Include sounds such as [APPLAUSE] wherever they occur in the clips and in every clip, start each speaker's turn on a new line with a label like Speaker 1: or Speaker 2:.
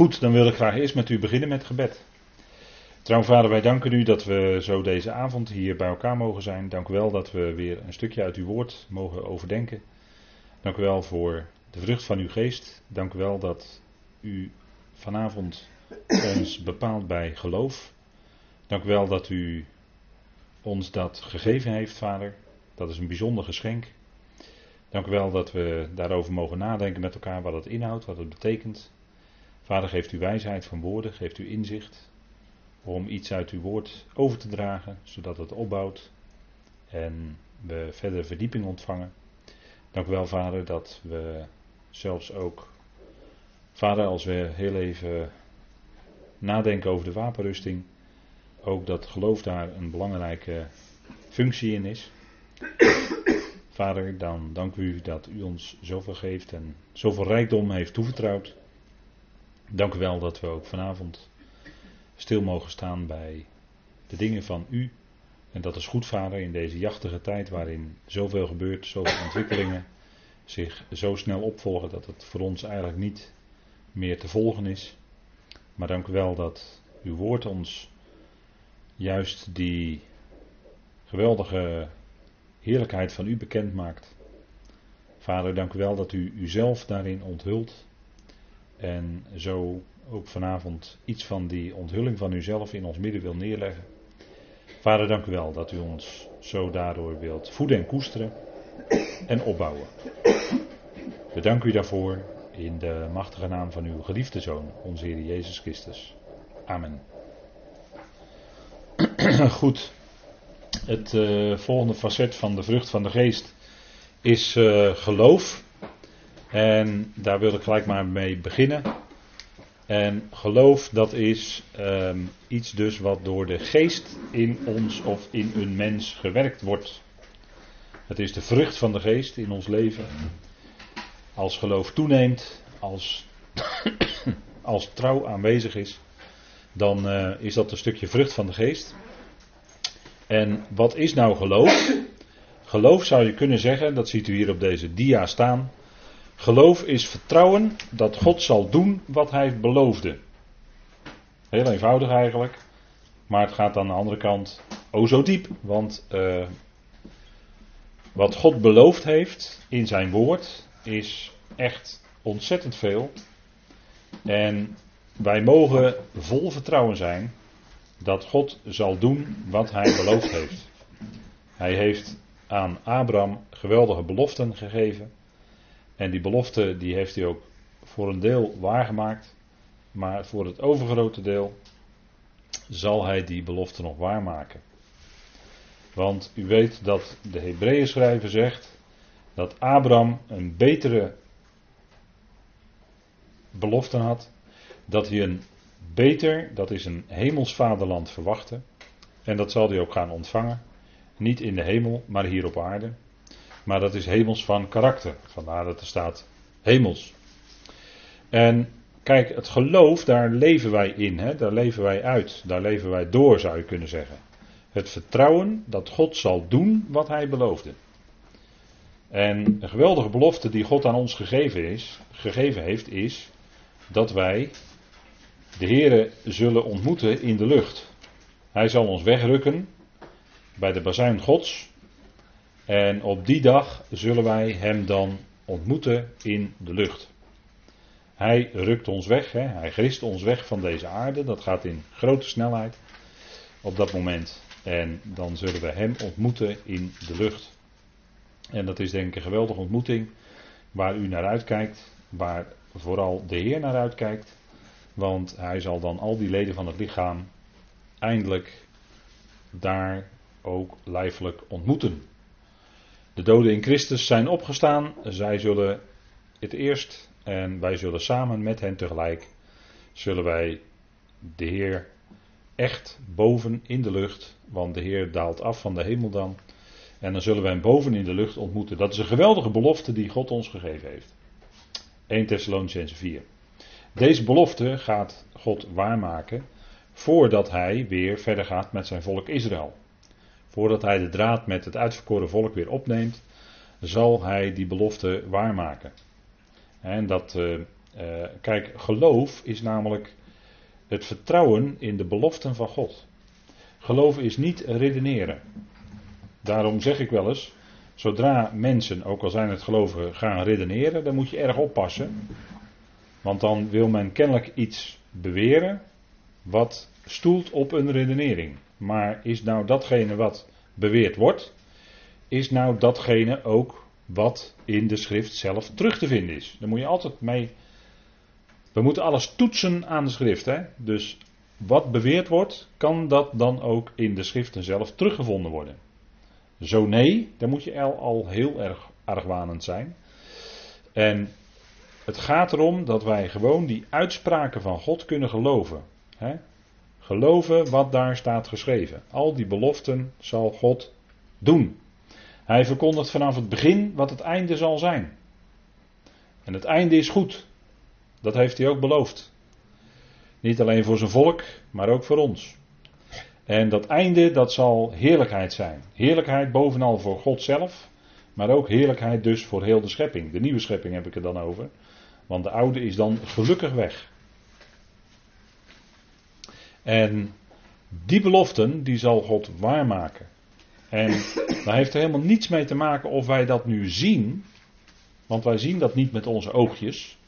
Speaker 1: Goed, dan wil ik graag eerst met u beginnen met gebed. Trouw vader, wij danken u dat we zo deze avond hier bij elkaar mogen zijn. Dank u wel dat we weer een stukje uit uw woord mogen overdenken. Dank u wel voor de vrucht van uw geest. Dank u wel dat u vanavond ons bepaalt bij geloof. Dank u wel dat u ons dat gegeven heeft, vader. Dat is een bijzonder geschenk. Dank u wel dat we daarover mogen nadenken met elkaar wat het inhoudt, wat het betekent. Vader, geeft u wijsheid van woorden, geeft u inzicht om iets uit uw woord over te dragen, zodat het opbouwt en we verder verdieping ontvangen. Dank u wel, Vader, dat we zelfs ook, Vader, als we heel even nadenken over de wapenrusting, ook dat geloof daar een belangrijke functie in is. Vader, dan dank u dat u ons zoveel geeft en zoveel rijkdom heeft toevertrouwd. Dank u wel dat we ook vanavond stil mogen staan bij de dingen van u. En dat is goed, Vader, in deze jachtige tijd waarin zoveel gebeurt, zoveel [COUGHS] ontwikkelingen zich zo snel opvolgen dat het voor ons eigenlijk niet meer te volgen is. Maar dank u wel dat uw woord ons juist die geweldige heerlijkheid van u bekend maakt. Vader, dank u wel dat u uzelf daarin onthult. En zo ook vanavond iets van die onthulling van uzelf in ons midden wil neerleggen. Vader, dank u wel dat u ons zo daardoor wilt voeden en koesteren en opbouwen. We danken u daarvoor in de machtige naam van uw geliefde Zoon, onze Heer Jezus Christus. Amen. [CLEARS THROAT] Goed, het uh, volgende facet van de vrucht van de geest is uh, geloof. En daar wil ik gelijk maar mee beginnen. En geloof, dat is um, iets dus wat door de geest in ons of in een mens gewerkt wordt. Het is de vrucht van de geest in ons leven. Als geloof toeneemt, als, [COUGHS] als trouw aanwezig is, dan uh, is dat een stukje vrucht van de geest. En wat is nou geloof? Geloof zou je kunnen zeggen, dat ziet u hier op deze dia staan. Geloof is vertrouwen dat God zal doen wat hij beloofde. Heel eenvoudig eigenlijk. Maar het gaat aan de andere kant oh zo diep. Want uh, wat God beloofd heeft in zijn woord is echt ontzettend veel. En wij mogen vol vertrouwen zijn dat God zal doen wat hij beloofd heeft. Hij heeft aan Abraham geweldige beloften gegeven. En die belofte die heeft hij ook voor een deel waargemaakt. Maar voor het overgrote deel zal hij die belofte nog waarmaken. Want u weet dat de Hebreeën schrijver zegt dat Abraham een betere belofte had. Dat hij een beter, dat is een hemels vaderland verwachten. En dat zal hij ook gaan ontvangen. Niet in de hemel, maar hier op aarde. Maar dat is hemels van karakter. Vandaar dat er staat hemels. En kijk, het geloof, daar leven wij in. Hè? Daar leven wij uit. Daar leven wij door, zou je kunnen zeggen. Het vertrouwen dat God zal doen wat hij beloofde. En een geweldige belofte die God aan ons gegeven, is, gegeven heeft, is dat wij de Here zullen ontmoeten in de lucht. Hij zal ons wegrukken bij de bazuin Gods. En op die dag zullen wij Hem dan ontmoeten in de lucht. Hij rukt ons weg, hè? hij grist ons weg van deze aarde. Dat gaat in grote snelheid op dat moment. En dan zullen we Hem ontmoeten in de lucht. En dat is denk ik een geweldige ontmoeting waar u naar uitkijkt, waar vooral de Heer naar uitkijkt. Want hij zal dan al die leden van het lichaam eindelijk daar ook lijfelijk ontmoeten. De doden in Christus zijn opgestaan. Zij zullen het eerst en wij zullen samen met hen tegelijk zullen wij de Heer echt boven in de lucht, want de Heer daalt af van de hemel dan. En dan zullen wij hem boven in de lucht ontmoeten. Dat is een geweldige belofte die God ons gegeven heeft. 1 Thessalonicense 4. Deze belofte gaat God waarmaken voordat hij weer verder gaat met zijn volk Israël. Voordat hij de draad met het uitverkoren volk weer opneemt, zal hij die belofte waarmaken. En dat uh, Uh, kijk, geloof is namelijk het vertrouwen in de beloften van God. Geloof is niet redeneren. Daarom zeg ik wel eens, zodra mensen, ook al zijn het gelovigen, gaan redeneren, dan moet je erg oppassen. Want dan wil men kennelijk iets beweren wat stoelt op een redenering. Maar is nou datgene wat beweerd wordt, is nou datgene ook wat in de schrift zelf terug te vinden is? Daar moet je altijd mee. We moeten alles toetsen aan de schrift. Hè? Dus wat beweerd wordt, kan dat dan ook in de schriften zelf teruggevonden worden? Zo nee, dan moet je al heel erg argwanend zijn. En het gaat erom dat wij gewoon die uitspraken van God kunnen geloven. Hè? Geloven wat daar staat geschreven. Al die beloften zal God doen. Hij verkondigt vanaf het begin wat het einde zal zijn. En het einde is goed. Dat heeft hij ook beloofd. Niet alleen voor zijn volk, maar ook voor ons. En dat einde, dat zal heerlijkheid zijn. Heerlijkheid bovenal voor God zelf, maar ook heerlijkheid dus voor heel de schepping. De nieuwe schepping heb ik er dan over. Want de oude is dan gelukkig weg. En die beloften, die zal God waarmaken. En [COUGHS] daar heeft er helemaal niets mee te maken of wij dat nu zien. Want wij zien dat niet met onze oogjes.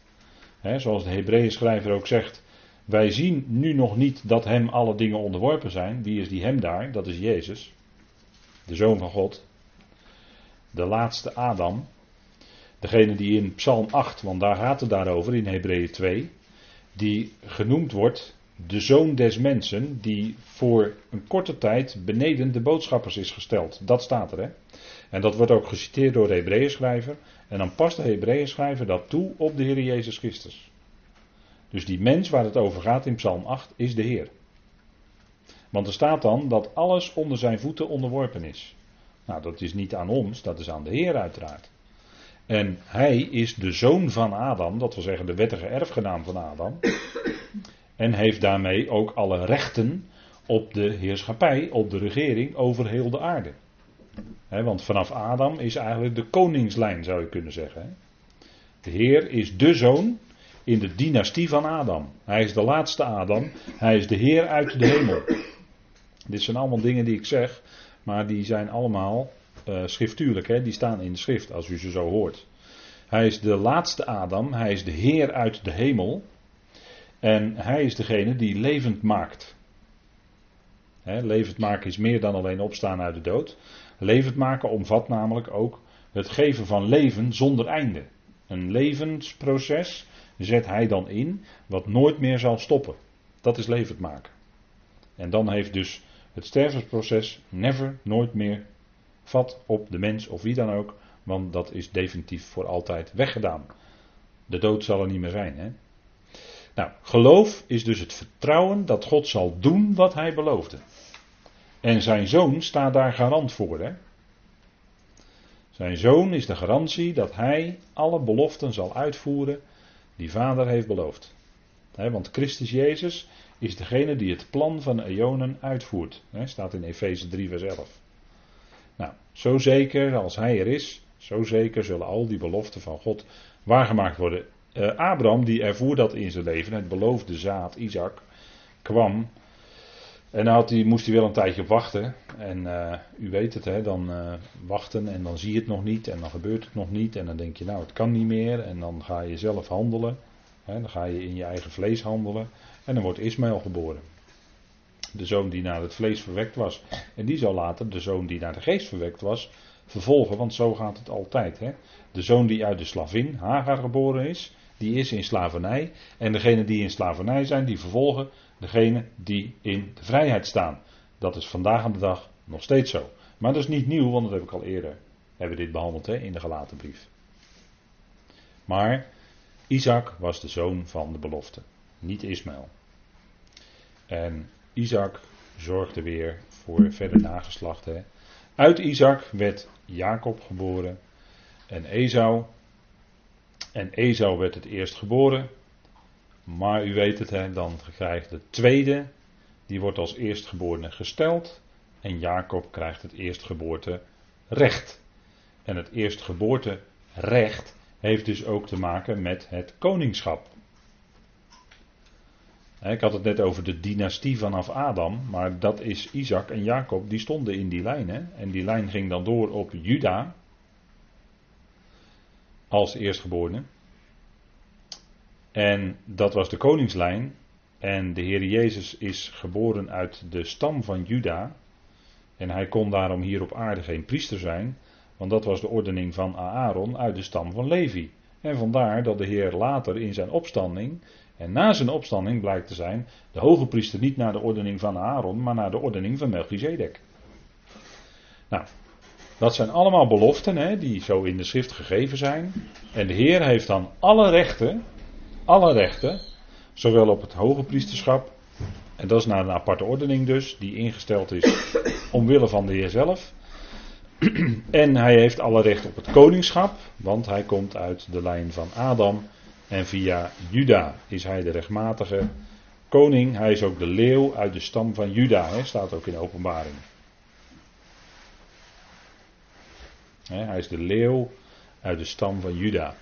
Speaker 1: He, zoals de Hebreeën schrijver ook zegt. Wij zien nu nog niet dat hem alle dingen onderworpen zijn. Wie is die hem daar? Dat is Jezus. De Zoon van God. De laatste Adam. Degene die in Psalm 8, want daar gaat het daarover in Hebreeën 2. Die genoemd wordt de zoon des mensen, die voor een korte tijd beneden de boodschappers is gesteld. Dat staat er, hè. En dat wordt ook geciteerd door de Hebreeënschrijver. En dan past de Hebreeënschrijver dat toe op de Heer Jezus Christus. Dus die mens waar het over gaat in Psalm 8 is de Heer. Want er staat dan dat alles onder zijn voeten onderworpen is. Nou, dat is niet aan ons, dat is aan de Heer uiteraard. En hij is de zoon van Adam, dat wil zeggen de wettige erfgenaam van Adam. En heeft daarmee ook alle rechten op de heerschappij, op de regering over heel de aarde. want vanaf Adam is eigenlijk de koningslijn, zou je kunnen zeggen. De Heer is de zoon in de dynastie van Adam. Hij is de laatste Adam. Hij is de Heer uit de hemel. Dit zijn allemaal dingen die ik zeg, maar die zijn allemaal uh, schriftuurlijk. Die staan in de schrift, als u ze zo hoort. Hij is de laatste Adam. Hij is de Heer uit de hemel. En hij is degene die levend maakt. levend maken is meer dan alleen opstaan uit de dood. Levend maken omvat namelijk ook het geven van leven zonder einde. Een levensproces zet hij dan in wat nooit meer zal stoppen. Dat is levend maken. En dan heeft dus het stervensproces never, nooit meer vat op de mens of wie dan ook, want dat is definitief voor altijd weggedaan. De dood zal er niet meer zijn. Hè? Nou, geloof is dus het vertrouwen dat God zal doen wat hij beloofde. En zijn zoon staat daar garant voor. Hè? Zijn zoon is de garantie dat hij alle beloften zal uitvoeren die vader heeft beloofd. want Christus Jezus is degene die het plan van eonen uitvoert. staat in Efeze 3 vers 11. Nou, zo zeker als hij er is, zo zeker zullen al die beloften van God waargemaakt worden. Uh, Abraham die ervoer dat in zijn leven, het beloofde zaad Isaac kwam. En dan had hij, moest hij wel een tijdje wachten. En uh, u weet het, hè, dan uh, wachten en dan zie je het nog niet en dan gebeurt het nog niet. En dan denk je, nou het kan niet meer. En dan ga je zelf handelen. Hè, dan ga je in je eigen vlees handelen. En dan wordt Ismaël geboren. De zoon die naar het vlees verwekt was. En die zal later de zoon die naar de geest verwekt was vervolgen. Want zo gaat het altijd. Hè. De zoon die uit de slavin, Hagar, geboren is die is in slavernij. En degene die in slavernij zijn, die vervolgen degene die in de vrijheid staan. Dat is vandaag aan de dag nog steeds zo. Maar dat is niet nieuw, want dat heb ik al eerder hebben dit behandeld hè, in de gelaten brief. Maar Isaac was de zoon van de belofte, niet Ismaël. En Isaac zorgde weer voor verder nageslacht. Hè. Uit Isaac werd Jacob geboren en Esau en Esau werd het eerst geboren. Maar u weet het, hè, dan krijgt de tweede, die wordt als eerstgeborene gesteld. En Jacob krijgt het eerstgeboorte recht. En het eerstgeboorte recht heeft dus ook te maken met het koningschap. Ik had het net over de dynastie vanaf Adam, maar dat is Isaac en Jacob, die stonden in die lijn. Hè? En die lijn ging dan door op Juda, als eerstgeborene. En dat was de koningslijn. En de Heer Jezus is geboren uit de stam van Juda. En hij kon daarom hier op aarde geen priester zijn, want dat was de ordening van Aaron uit de stam van Levi. En vandaar dat de Heer later in zijn opstanding, en na zijn opstanding blijkt te zijn, de hoge priester niet naar de ordening van Aaron, maar naar de ordening van Melchizedek. Nou, dat zijn allemaal beloften hè, die zo in de schrift gegeven zijn. En de Heer heeft dan alle rechten, alle rechten, zowel op het hoge priesterschap, en dat is naar een aparte ordening dus, die ingesteld is omwille van de Heer zelf. En hij heeft alle recht op het koningschap, want hij komt uit de lijn van Adam. En via Juda is hij de rechtmatige koning. Hij is ook de leeuw uit de stam van Juda, hè, staat ook in de openbaring. Hij is de leeuw uit de stam van Juda.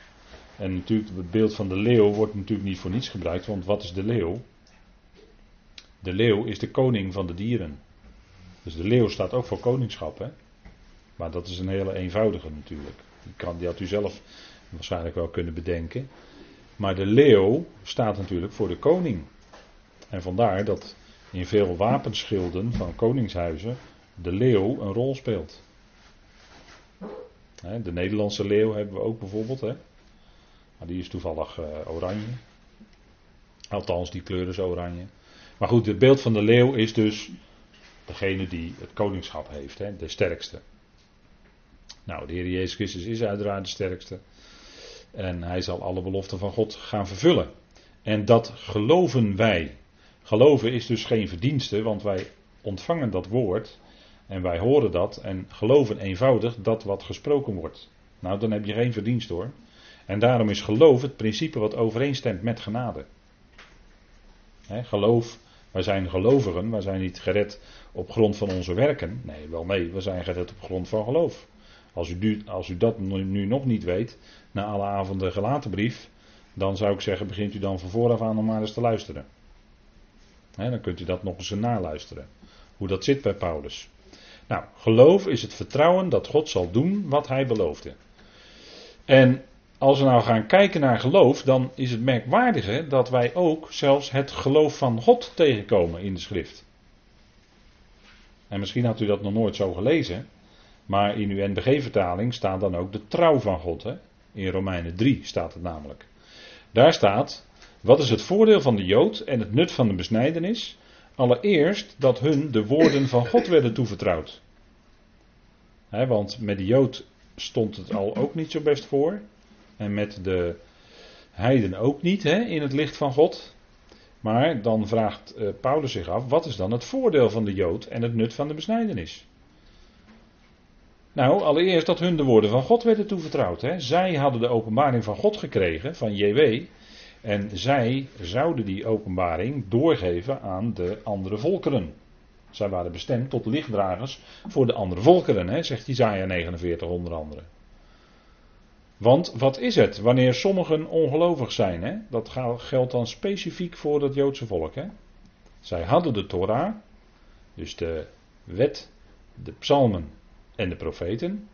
Speaker 1: En natuurlijk, het beeld van de leeuw wordt natuurlijk niet voor niets gebruikt, want wat is de leeuw? De leeuw is de koning van de dieren. Dus de leeuw staat ook voor koningschap, hè? Maar dat is een hele eenvoudige natuurlijk. Die, kan, die had u zelf waarschijnlijk wel kunnen bedenken. Maar de leeuw staat natuurlijk voor de koning. En vandaar dat in veel wapenschilden van koningshuizen de leeuw een rol speelt. De Nederlandse leeuw hebben we ook bijvoorbeeld. Maar die is toevallig uh, oranje. Althans, die kleur is oranje. Maar goed, het beeld van de leeuw is dus degene die het koningschap heeft, de sterkste. Nou, de Heer Jezus Christus is uiteraard de sterkste. En hij zal alle beloften van God gaan vervullen. En dat geloven wij. Geloven is dus geen verdienste, want wij ontvangen dat woord. En wij horen dat en geloven eenvoudig dat wat gesproken wordt. Nou, dan heb je geen verdienst hoor. En daarom is geloof het principe wat overeenstemt met genade. geloof, wij zijn gelovigen, wij zijn niet gered op grond van onze werken. Nee, wel nee, we zijn gered op grond van geloof. Als u, als u dat nu nog niet weet, na alle avonden gelaten brief, dan zou ik zeggen, begint u dan van vooraf aan om maar eens te luisteren. dan kunt u dat nog eens naluisteren. Hoe dat zit bij Paulus. Nou, geloof is het vertrouwen dat God zal doen wat hij beloofde. En als we nou gaan kijken naar geloof, dan is het merkwaardige dat wij ook zelfs het geloof van God tegenkomen in de schrift. En misschien had u dat nog nooit zo gelezen, maar in uw NBG-vertaling staat dan ook de trouw van God. Hè? In Romeinen 3 staat het namelijk. Daar staat, wat is het voordeel van de Jood en het nut van de besnijdenis? Allereerst dat hun de woorden van God werden toevertrouwd. want met de Jood stond het al ook niet zo best voor. En met de heiden ook niet in het licht van God. Maar dan vraagt uh, Paulus zich af: wat is dan het voordeel van de Jood en het nut van de besnijdenis? Nou, allereerst dat hun de woorden van God werden toevertrouwd. Zij hadden de openbaring van God gekregen, van JW. En zij zouden die openbaring doorgeven aan de andere volkeren. Zij waren bestemd tot lichtdragers voor de andere volkeren, hè, zegt Isaiah 49 onder andere. Want wat is het wanneer sommigen ongelovig zijn? Hè? Dat geldt dan specifiek voor het Joodse volk. Hè? Zij hadden de Torah, dus de wet, de psalmen en de profeten,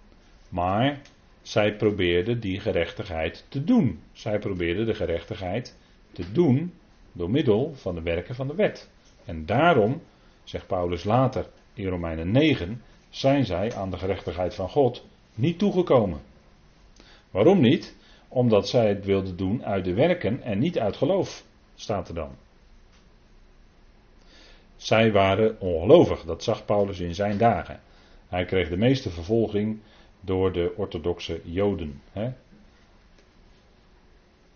Speaker 1: maar zij probeerden die gerechtigheid te doen. Zij probeerden de gerechtigheid te doen door middel van de werken van de wet. En daarom, zegt Paulus later in Romeinen 9, zijn zij aan de gerechtigheid van God niet toegekomen. Waarom niet? Omdat zij het wilden doen uit de werken en niet uit geloof, staat er dan. Zij waren ongelovig, dat zag Paulus in zijn dagen. Hij kreeg de meeste vervolging door de orthodoxe Joden. Hè?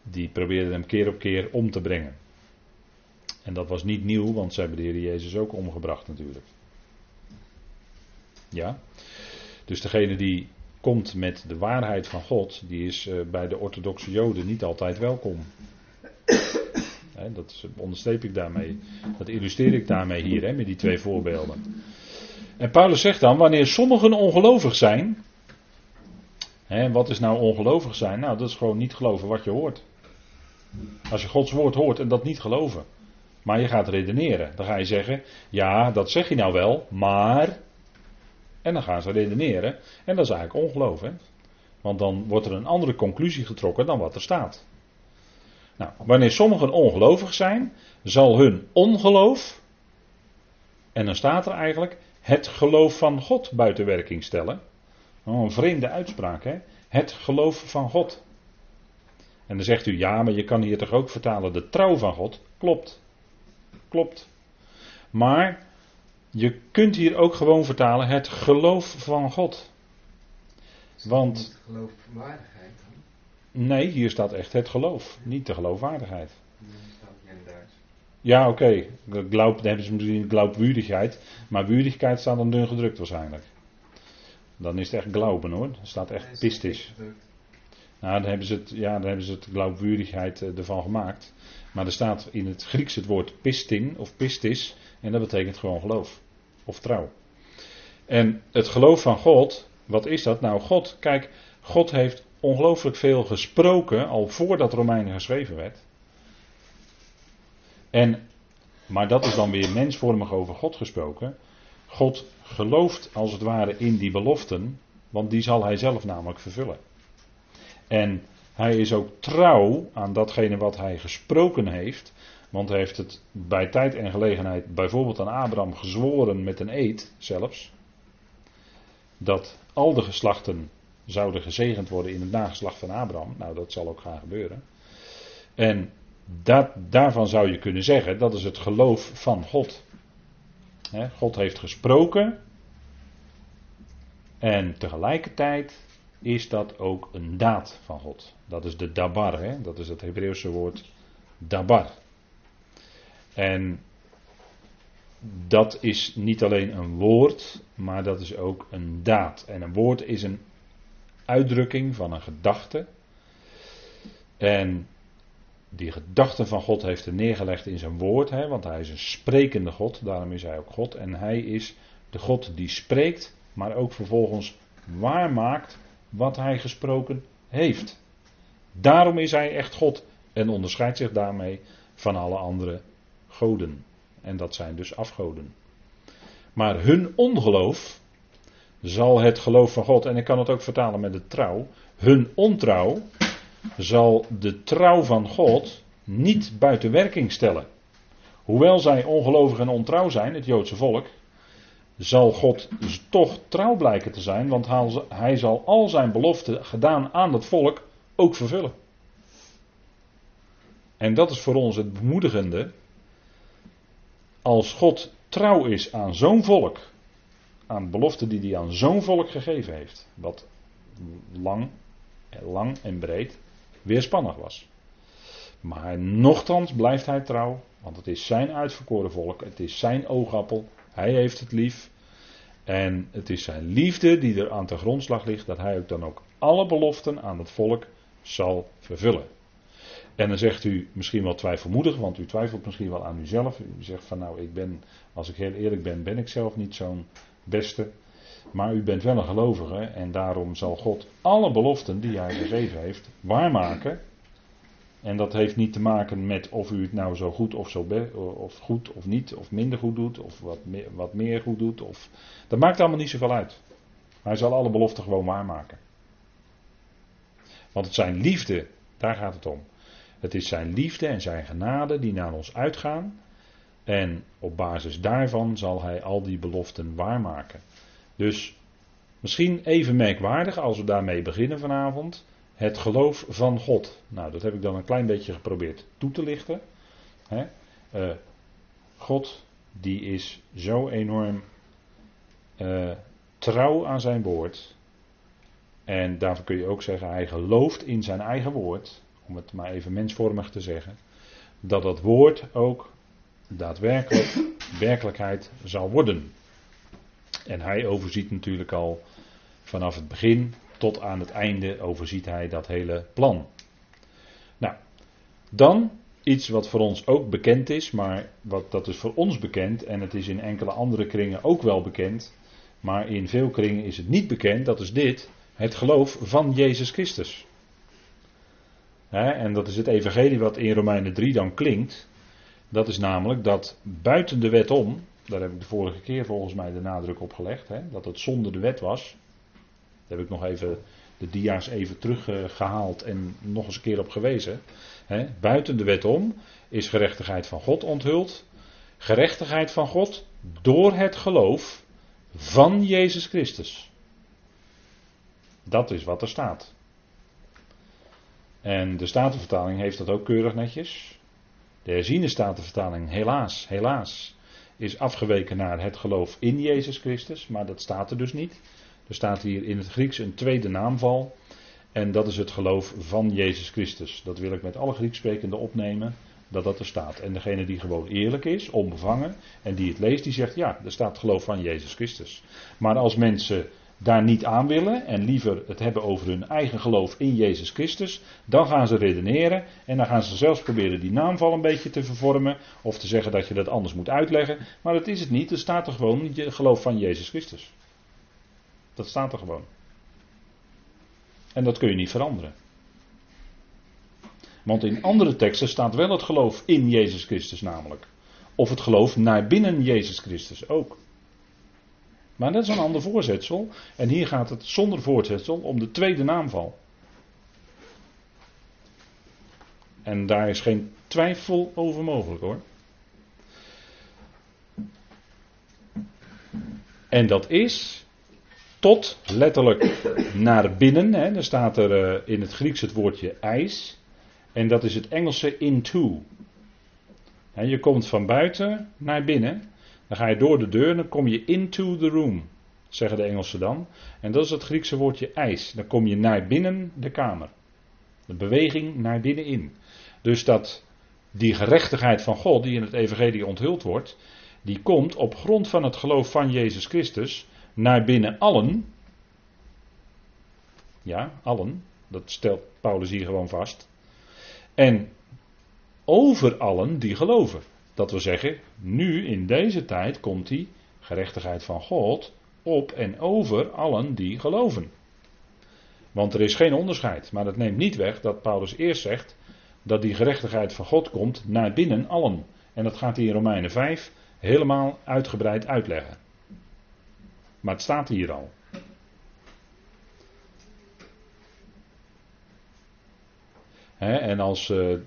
Speaker 1: Die probeerden hem keer op keer om te brengen. En dat was niet nieuw, want ze hebben de Heer Jezus ook omgebracht natuurlijk. Ja. Dus degene die komt met de waarheid van God, die is eh, bij de orthodoxe Joden niet altijd welkom. [COUGHS] dat onderstreep ik daarmee. Dat illustreer ik daarmee hier, met die twee voorbeelden. En Paulus zegt dan, wanneer sommigen ongelovig zijn. Hè, wat is nou ongelovig zijn? Nou, dat is gewoon niet geloven wat je hoort. Als je Gods woord hoort en dat niet geloven. Maar je gaat redeneren. Dan ga je zeggen, ja, dat zeg je nou wel, maar. En dan gaan ze redeneren. En dat is eigenlijk ongeloof. Hè? Want dan wordt er een andere conclusie getrokken dan wat er staat. Nou, wanneer sommigen ongelovig zijn, zal hun ongeloof. En dan staat er eigenlijk het geloof van God buiten werking stellen. Oh, een vreemde uitspraak, hè? Het geloof van God. En dan zegt u ja, maar je kan hier toch ook vertalen de trouw van God? Klopt. Klopt. Maar je kunt hier ook gewoon vertalen het geloof van God. Want. Geloofwaardigheid dan? Nee, hier staat echt het geloof, niet de geloofwaardigheid. Ja, oké. Okay. dan hebben ze misschien glaubwürdigheid. Maar würdigheid staat dan dun gedrukt waarschijnlijk. Dan is het echt glauben hoor. Er staat echt pistis. Nou, dan hebben ze het, ja, dan hebben ze het glaubwürdigheid eh, ervan gemaakt. Maar er staat in het Grieks het woord pistin of pistis. En dat betekent gewoon geloof. Of trouw. En het geloof van God, wat is dat? Nou, God, kijk, God heeft ongelooflijk veel gesproken al voordat Romeinen geschreven werd. En, maar dat is dan weer mensvormig over God gesproken. God gelooft als het ware in die beloften, want die zal hij zelf namelijk vervullen. En hij is ook trouw aan datgene wat hij gesproken heeft. Want hij heeft het bij tijd en gelegenheid bijvoorbeeld aan Abraham gezworen met een eed zelfs. Dat al de geslachten zouden gezegend worden in het nageslacht van Abraham. Nou, dat zal ook gaan gebeuren. En dat, daarvan zou je kunnen zeggen, dat is het geloof van God. God heeft gesproken. En tegelijkertijd is dat ook een daad van God. Dat is de dabar, hè? dat is het Hebreeuwse woord dabar. En dat is niet alleen een woord, maar dat is ook een daad. En een woord is een uitdrukking van een gedachte. En die gedachte van God heeft hij neergelegd in zijn woord, hè, want hij is een sprekende God, daarom is hij ook God. En hij is de God die spreekt, maar ook vervolgens waarmaakt wat hij gesproken heeft. Daarom is hij echt God en onderscheidt zich daarmee van alle andere goden. En dat zijn dus afgoden. Maar hun ongeloof zal het geloof van God, en ik kan het ook vertalen met de trouw, hun ontrouw zal de trouw van God niet buiten werking stellen. Hoewel zij ongelovig en ontrouw zijn, het Joodse volk, zal God toch trouw blijken te zijn, want hij zal al zijn beloften gedaan aan het volk ook vervullen. En dat is voor ons het bemoedigende. Als God trouw is aan zo'n volk, aan beloften die hij aan zo'n volk gegeven heeft, wat lang, lang en breed weerspannig was. Maar nochtans blijft hij trouw, want het is zijn uitverkoren volk, het is zijn oogappel, hij heeft het lief. En het is zijn liefde die er aan de grondslag ligt, dat hij ook dan ook alle beloften aan het volk zal vervullen. En dan zegt u misschien wel twijfelmoedig, want u twijfelt misschien wel aan uzelf. U zegt van nou, ik ben, als ik heel eerlijk ben, ben ik zelf niet zo'n beste. Maar u bent wel een gelovige en daarom zal God alle beloften die hij gegeven heeft waarmaken. En dat heeft niet te maken met of u het nou zo goed of zo of goed of niet, of minder goed doet, of wat meer, wat meer goed doet. Of, dat maakt allemaal niet zoveel uit. Hij zal alle beloften gewoon waarmaken. Want het zijn liefde, daar gaat het om. Het is zijn liefde en zijn genade die naar ons uitgaan. En op basis daarvan zal hij al die beloften waarmaken. Dus misschien even merkwaardig als we daarmee beginnen vanavond. Het geloof van God. Nou, dat heb ik dan een klein beetje geprobeerd toe te lichten. Uh, God, die is zo enorm uh, trouw aan zijn woord. En daarvoor kun je ook zeggen, hij gelooft in zijn eigen woord. Om het maar even mensvormig te zeggen. Dat dat woord ook daadwerkelijk werkelijkheid zal worden. En hij overziet natuurlijk al vanaf het begin tot aan het einde overziet hij dat hele plan. Nou, dan iets wat voor ons ook bekend is, maar wat, dat is voor ons bekend en het is in enkele andere kringen ook wel bekend, maar in veel kringen is het niet bekend, dat is dit, het geloof van Jezus Christus. en dat is het evangelie wat in Romeinen 3 dan klinkt. Dat is namelijk dat buiten de wet om, daar heb ik de vorige keer volgens mij de nadruk op gelegd, hè, dat het zonder de wet was. Daar heb ik nog even de dia's even teruggehaald en nog eens een keer op gewezen. Hè. Buiten de wet om is gerechtigheid van God onthuld. Gerechtigheid van God door het geloof van Jezus Christus. Dat is wat er staat. En de Statenvertaling heeft dat ook keurig netjes. De herziene Statenvertaling, helaas, helaas, is afgeweken naar het geloof in Jezus Christus, maar dat staat er dus niet. Er staat hier in het Grieks een tweede naamval. En dat is het geloof van Jezus Christus. Dat wil ik met alle Grieksprekenden opnemen, dat dat er staat. En degene die gewoon eerlijk is, onbevangen, en die het leest, die zegt ja, er staat geloof van Jezus Christus. Maar als mensen daar niet aan willen en liever het hebben over hun eigen geloof in Jezus Christus, dan gaan ze redeneren en dan gaan ze zelfs proberen die naamval een beetje te vervormen of te zeggen dat je dat anders moet uitleggen. Maar dat is het niet, er staat er gewoon je geloof van Jezus Christus. Dat staat er gewoon. En dat kun je niet veranderen. Want in andere teksten staat wel het geloof in Jezus Christus namelijk. Of het geloof naar binnen Jezus Christus ook. Maar dat is een ander voorzetsel. En hier gaat het zonder voorzetsel om de tweede naamval. En daar is geen twijfel over mogelijk hoor. En dat is tot letterlijk naar binnen. Hè. Er staat er uh, in het Grieks het woordje ijs. En dat is het Engelse into. En je komt van buiten naar binnen. Dan ga je door de deur, dan kom je into the room, zeggen de Engelsen dan. En dat is het Griekse woordje ijs. Dan kom je naar binnen de kamer. De beweging naar binnenin. Dus dat die gerechtigheid van God, die in het Evangelie onthuld wordt, die komt op grond van het geloof van Jezus Christus naar binnen allen. Ja, allen. Dat stelt Paulus hier gewoon vast. En over allen die geloven. Dat wil zeggen, nu in deze tijd komt die gerechtigheid van God op en over allen die geloven. Want er is geen onderscheid. Maar dat neemt niet weg dat Paulus eerst zegt dat die gerechtigheid van God komt naar binnen allen. En dat gaat hij in Romeinen 5 helemaal uitgebreid uitleggen. Maar het staat hier al. en als, uh,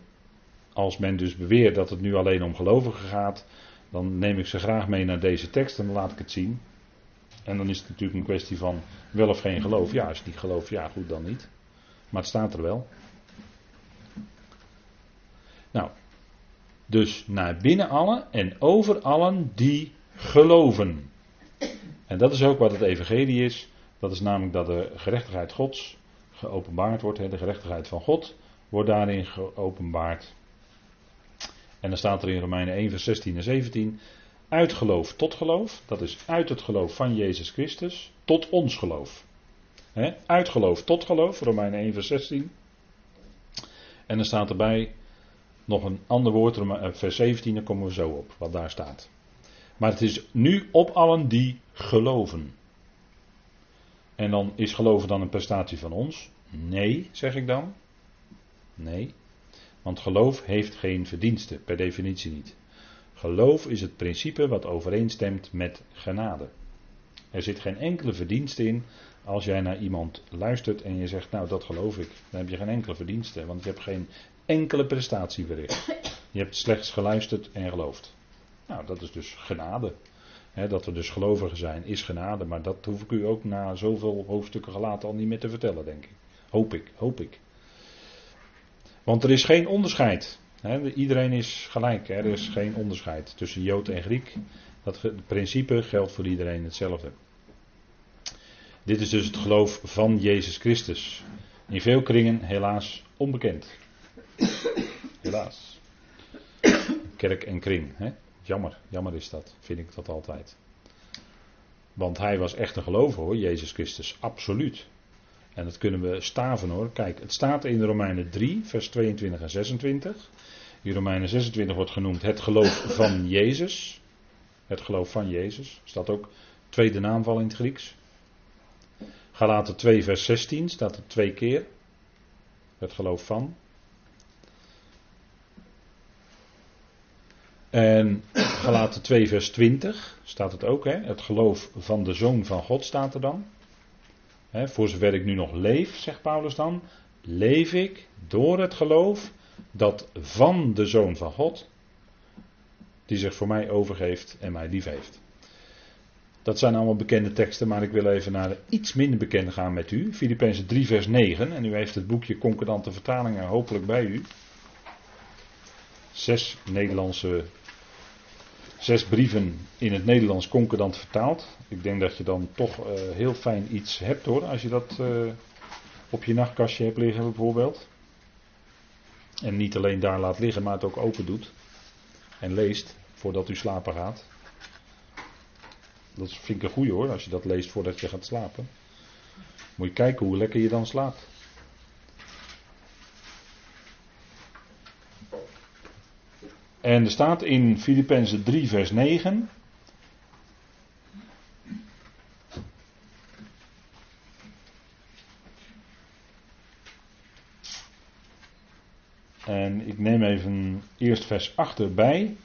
Speaker 1: als men dus beweert dat het nu alleen om gelovigen gaat, dan neem ik ze graag mee naar deze tekst en dan laat ik het zien. En dan is het natuurlijk een kwestie van wel of geen geloof. Ja, als je niet gelooft, ja, goed dan niet. Maar het staat er wel. Nou, dus naar binnen allen en over allen die geloven. En dat is ook wat het evangelie is. Dat is namelijk dat de gerechtigheid Gods geopenbaard wordt. De gerechtigheid van God wordt daarin geopenbaard. En dan staat er in Romeinen 1 vers 16 en 17. Uit geloof tot geloof. Dat is uit het geloof van Jezus Christus tot ons geloof. He, uit geloof tot geloof. Romeinen 1 vers 16. En dan staat erbij nog een ander woord, eh, vers 17, daar komen we zo op, wat daar staat. Maar het is nu op allen die geloven. En dan is geloven dan een prestatie van ons? Nee, zeg ik dan. Nee. Want geloof heeft geen verdiensten, per definitie niet. Geloof is het principe wat overeenstemt met genade. Er zit geen enkele verdienste in als jij naar iemand luistert en je zegt, nou dat geloof ik. Dan heb je geen enkele verdienste, want je hebt geen enkele prestatie verricht. Je hebt slechts geluisterd en geloofd. Nou, dat is dus genade. dat we dus gelovigen zijn, is genade. Maar dat hoef ik u ook na zoveel hoofdstukken gelaten al niet meer te vertellen, denk ik. Hoop ik, hoop ik. Want er is geen onderscheid. iedereen is gelijk. Er is geen onderscheid tussen Jood en Griek. Dat principe geldt voor iedereen hetzelfde. Dit is dus het geloof van Jezus Christus. In veel kringen helaas onbekend. Helaas. Kerk en kring. Jammer, jammer is dat, vind ik dat altijd. Want hij was echt een gelover hoor, Jezus Christus, absoluut. En dat kunnen we staven hoor. Kijk, het staat in Romeinen 3, vers 22 en 26. In Romeinen 26 wordt genoemd het geloof van Jezus. Het geloof van Jezus. Staat ook tweede naamval in het Grieks. Galaten 2, vers 16 staat er twee keer. Het geloof van. En gelaten 2 vers 20 staat het ook. Hè? Het geloof van de Zoon van God staat er dan. Hè, voor zover ik nu nog leef, zegt Paulus dan, leef ik door het geloof dat van de Zoon van God, die zich voor mij overgeeft en mij lief heeft. Dat zijn allemaal bekende teksten, maar ik wil even naar iets minder bekende gaan met u. Filippenzen 3 vers 9 en u heeft het boekje Concordante Vertalingen hopelijk bij u. Zes Nederlandse zes brieven in het Nederlands concordant vertaald. Ik denk dat je dan toch uh, heel fijn iets hebt hoor, als je dat uh, op je nachtkastje hebt liggen bijvoorbeeld. En niet alleen daar laat liggen, maar het ook open doet. En leest voordat u slapen gaat. Dat vind ik een goeie hoor, als je dat leest voordat je gaat slapen. Moet je kijken hoe lekker je dan slaapt. En er staat in Filippenzen 3, vers 9. En ik neem even eerst vers 8 erbij.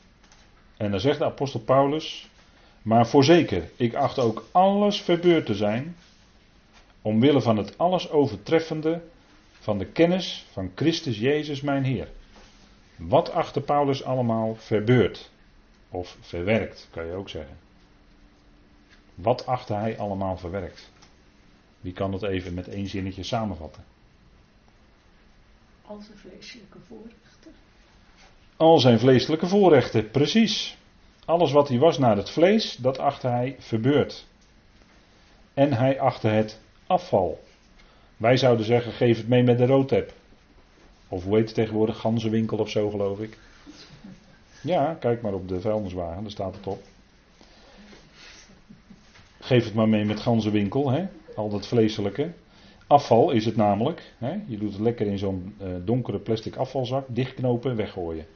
Speaker 1: En dan zegt de apostel Paulus. Maar voorzeker, ik acht ook alles verbeurd te zijn. Omwille van het alles overtreffende van de kennis van Christus Jezus mijn Heer. Wat achter Paulus allemaal verbeurt? Of verwerkt, kan je ook zeggen. Wat achter hij allemaal verwerkt? Wie kan dat even met één zinnetje samenvatten?
Speaker 2: Al zijn vleeselijke voorrechten.
Speaker 1: Al zijn vleeselijke voorrechten, precies. Alles wat hij was naar het vlees, dat achter hij verbeurt. En hij achter het afval. Wij zouden zeggen, geef het mee met de roodtep. Of hoe heet het tegenwoordig? Ganzenwinkel of zo, geloof ik. Ja, kijk maar op de vuilniswagen, daar staat het op. Geef het maar mee met ganzenwinkel, hè? al dat vleeselijke. Afval is het namelijk. Hè? Je doet het lekker in zo'n uh, donkere plastic afvalzak, dichtknopen, weggooien.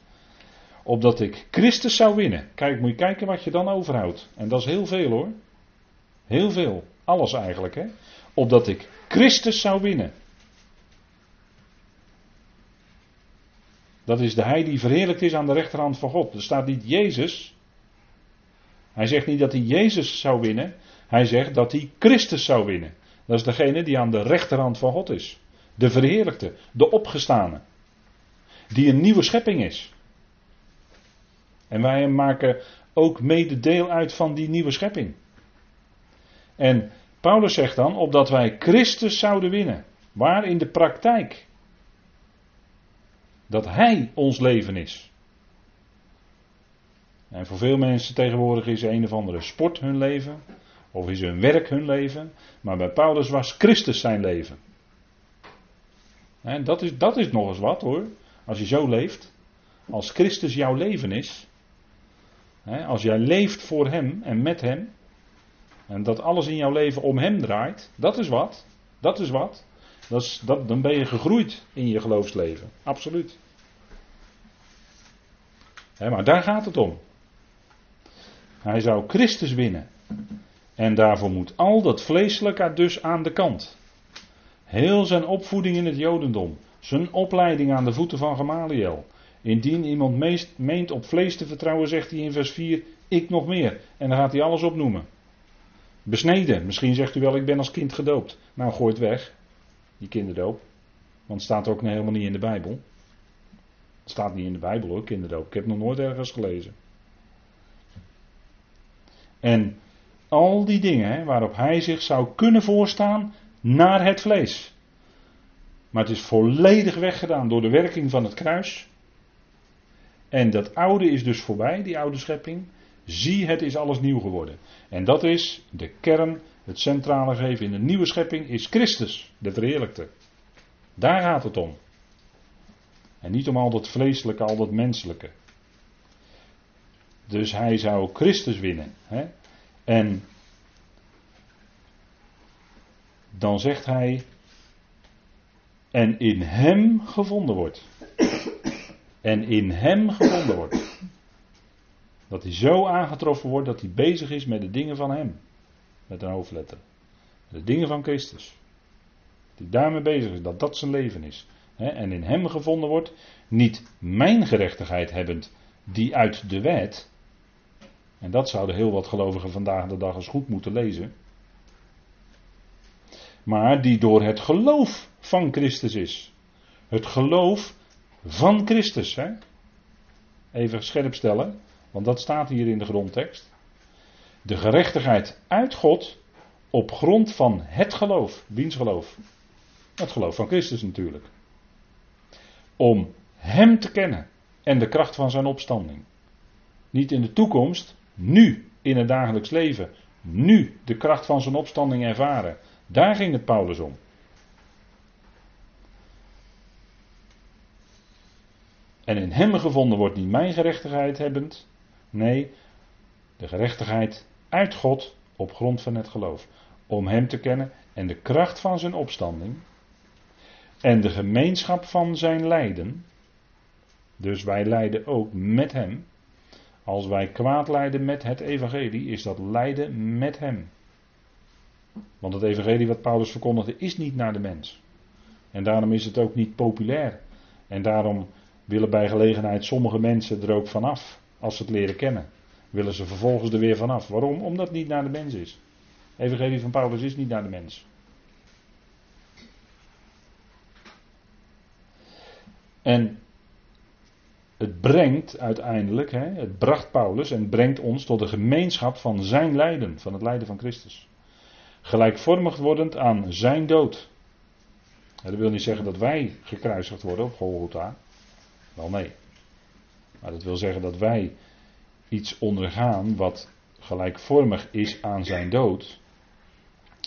Speaker 1: Opdat ik Christus zou winnen. Kijk, moet je kijken wat je dan overhoudt. En dat is heel veel hoor. Heel veel. Alles eigenlijk. Hè? Opdat ik Christus zou winnen. Dat is de hij die verheerlijkt is aan de rechterhand van God. Er staat niet Jezus. Hij zegt niet dat hij Jezus zou winnen. Hij zegt dat hij Christus zou winnen. Dat is degene die aan de rechterhand van God is. De verheerlijkte, de opgestane. Die een nieuwe schepping is. En wij maken ook mede deel uit van die nieuwe schepping. En Paulus zegt dan, opdat wij Christus zouden winnen. Waar in de praktijk? Dat Hij ons leven is. En voor veel mensen tegenwoordig is een of andere sport hun leven. Of is hun werk hun leven. Maar bij Paulus was Christus zijn leven. En dat is, dat is nog eens wat hoor. Als je zo leeft. Als Christus jouw leven is. Als jij leeft voor Hem en met Hem. En dat alles in jouw leven om Hem draait. Dat is wat. Dat is wat. Dan ben je gegroeid in je geloofsleven. Absoluut. Maar daar gaat het om. Hij zou Christus winnen. En daarvoor moet al dat vleeselijke dus aan de kant. Heel zijn opvoeding in het Jodendom. Zijn opleiding aan de voeten van Gamaliel. Indien iemand meent op vlees te vertrouwen, zegt hij in vers 4, ik nog meer. En dan gaat hij alles opnoemen. Besneden. Misschien zegt u wel, ik ben als kind gedoopt. Nou, gooi het weg die kinderdoop. Want het staat ook helemaal niet in de Bijbel. Staat niet in de Bijbel hoor, kinderdoop. Ik heb nog nooit ergens gelezen. En al die dingen waarop hij zich zou kunnen voorstaan naar het vlees. Maar het is volledig weggedaan door de werking van het kruis. En dat oude is dus voorbij, die oude schepping. Zie, het is alles nieuw geworden. En dat is de kern het centrale geven in de nieuwe schepping is Christus, de verheerlijkte. Daar gaat het om. En niet om al dat vleeselijke, al dat menselijke. Dus hij zou Christus winnen. Hè? En dan zegt hij, en in hem gevonden wordt. En in hem gevonden wordt. Dat hij zo aangetroffen wordt dat hij bezig is met de dingen van hem. Met een hoofdletter. De dingen van Christus. Die daarmee bezig is, dat dat zijn leven is. En in hem gevonden wordt, niet mijn gerechtigheid hebbend die uit de wet, en dat zouden heel wat gelovigen vandaag de dag eens goed moeten lezen, maar die door het geloof van Christus is. Het geloof van Christus. Hè? Even scherp stellen, want dat staat hier in de grondtekst. De gerechtigheid uit God op grond van het geloof. Wiens geloof? Het geloof van Christus natuurlijk. Om Hem te kennen en de kracht van zijn opstanding. Niet in de toekomst, nu in het dagelijks leven. Nu de kracht van zijn opstanding ervaren. Daar ging het Paulus om. En in hem gevonden wordt niet mijn gerechtigheid hebbend. Nee, de gerechtigheid uit God op grond van het geloof. Om hem te kennen en de kracht van zijn opstanding. En de gemeenschap van zijn lijden. Dus wij lijden ook met hem. Als wij kwaad lijden met het evangelie, is dat lijden met hem. Want het evangelie wat Paulus verkondigde is niet naar de mens. En daarom is het ook niet populair. En daarom willen bij gelegenheid sommige mensen er ook vanaf. Als ze het leren kennen. Willen ze vervolgens er weer vanaf. Waarom? Omdat het niet naar de mens is. Evangelie van Paulus is niet naar de mens. En het brengt uiteindelijk, hè, het bracht Paulus en brengt ons tot de gemeenschap van zijn lijden, van het lijden van Christus. Gelijkvormig wordend aan zijn dood. Dat wil niet zeggen dat wij gekruisigd worden op Golgotha. Wel nee. Maar dat wil zeggen dat wij iets ondergaan wat gelijkvormig is aan zijn dood.